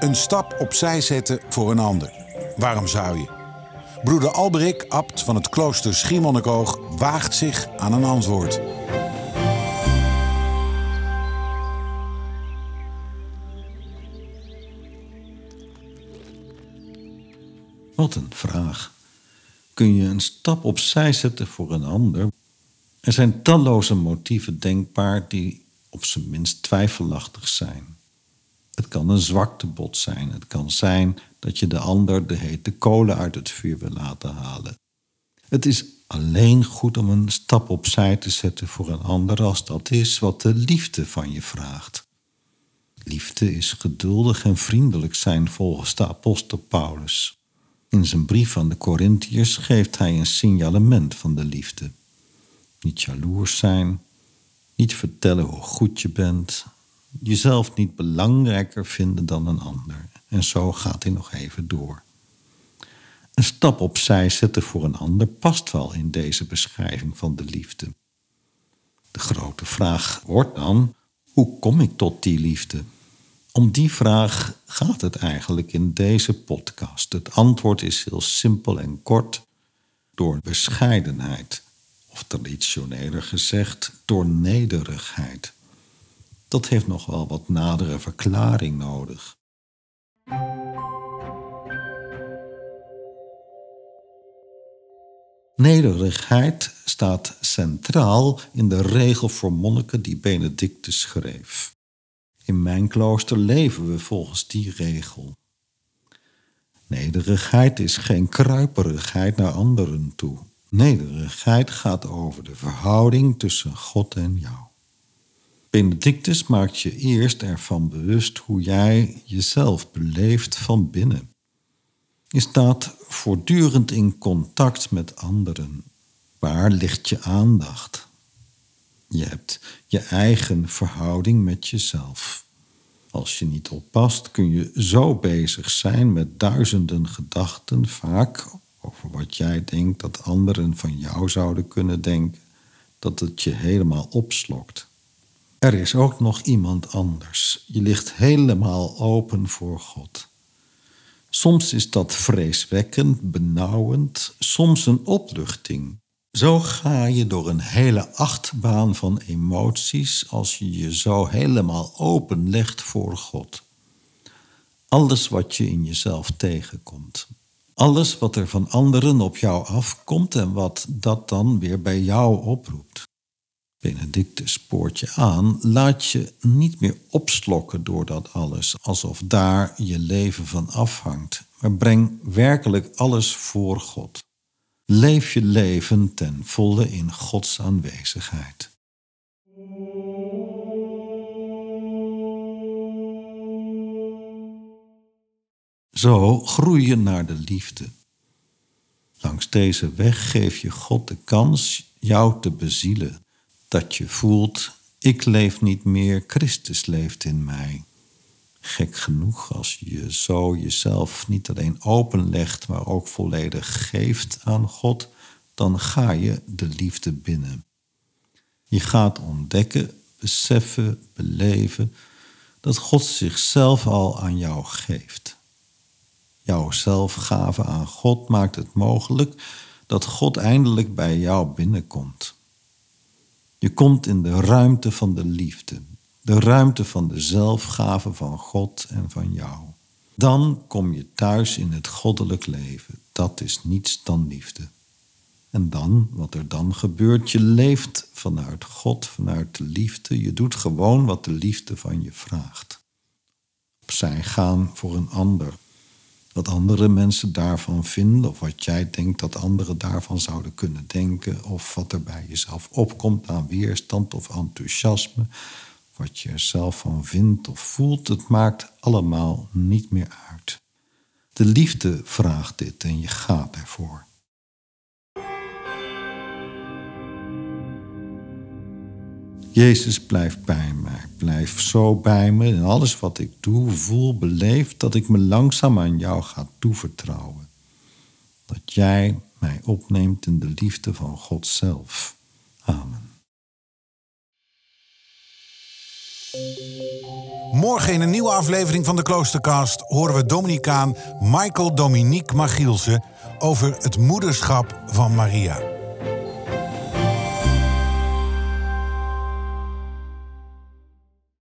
Een stap opzij zetten voor een ander. Waarom zou je? Broeder Alberik, abt van het klooster Schiermonnikoog, waagt zich aan een antwoord. Wat een vraag. Kun je een stap opzij zetten voor een ander? Er zijn talloze motieven denkbaar die op zijn minst twijfelachtig zijn. Het kan een zwaktebod zijn. Het kan zijn dat je de ander de hete kolen uit het vuur wil laten halen. Het is alleen goed om een stap opzij te zetten voor een ander als dat is wat de liefde van je vraagt. Liefde is geduldig en vriendelijk zijn volgens de apostel Paulus. In zijn brief aan de Corinthiërs geeft hij een signalement van de liefde. Niet jaloers zijn, niet vertellen hoe goed je bent, jezelf niet belangrijker vinden dan een ander. En zo gaat hij nog even door. Een stap opzij zetten voor een ander past wel in deze beschrijving van de liefde. De grote vraag wordt dan: hoe kom ik tot die liefde? Om die vraag gaat het eigenlijk in deze podcast. Het antwoord is heel simpel en kort: door bescheidenheid, of traditioneler gezegd, door nederigheid. Dat heeft nog wel wat nadere verklaring nodig. Nederigheid staat centraal in de regel voor monniken die Benedictus schreef. In mijn klooster leven we volgens die regel. Nederigheid is geen kruiperigheid naar anderen toe. Nederigheid gaat over de verhouding tussen God en jou. Benedictus maakt je eerst ervan bewust hoe jij jezelf beleeft van binnen. Je staat voortdurend in contact met anderen. Waar ligt je aandacht? Je hebt je eigen verhouding met jezelf. Als je niet oppast, kun je zo bezig zijn met duizenden gedachten, vaak over wat jij denkt dat anderen van jou zouden kunnen denken, dat het je helemaal opslokt. Er is ook nog iemand anders. Je ligt helemaal open voor God. Soms is dat vreeswekkend, benauwend, soms een opluchting. Zo ga je door een hele achtbaan van emoties als je je zo helemaal openlegt voor God. Alles wat je in jezelf tegenkomt. Alles wat er van anderen op jou afkomt en wat dat dan weer bij jou oproept. Benedictus spoort je aan, laat je niet meer opslokken door dat alles, alsof daar je leven van afhangt, maar breng werkelijk alles voor God. Leef je leven ten volle in Gods aanwezigheid. Zo groei je naar de liefde. Langs deze weg geef je God de kans jou te bezielen dat je voelt, ik leef niet meer, Christus leeft in mij. Gek genoeg als je zo jezelf niet alleen openlegt, maar ook volledig geeft aan God, dan ga je de liefde binnen. Je gaat ontdekken, beseffen, beleven dat God zichzelf al aan jou geeft. Jouw zelfgave aan God maakt het mogelijk dat God eindelijk bij jou binnenkomt. Je komt in de ruimte van de liefde, de ruimte van de zelfgave van God en van jou. Dan kom je thuis in het goddelijk leven. Dat is niets dan liefde. En dan, wat er dan gebeurt, je leeft vanuit God, vanuit de liefde. Je doet gewoon wat de liefde van je vraagt. Opzij gaan voor een ander, wat andere mensen daarvan vinden, of wat jij denkt dat anderen daarvan zouden kunnen denken, of wat er bij jezelf opkomt aan weerstand of enthousiasme, Wat je er zelf van vindt of voelt, het maakt allemaal niet meer uit. De liefde vraagt dit en je gaat ervoor. Jezus, blijf bij mij. Blijf zo bij me in alles wat ik doe, voel, beleef, dat ik me langzaam aan jou ga toevertrouwen. Dat jij mij opneemt in de liefde van God zelf. Amen. Morgen in een nieuwe aflevering van de Kloostercast horen we Dominicaan Michael Dominique Magielsen over het moederschap van Maria.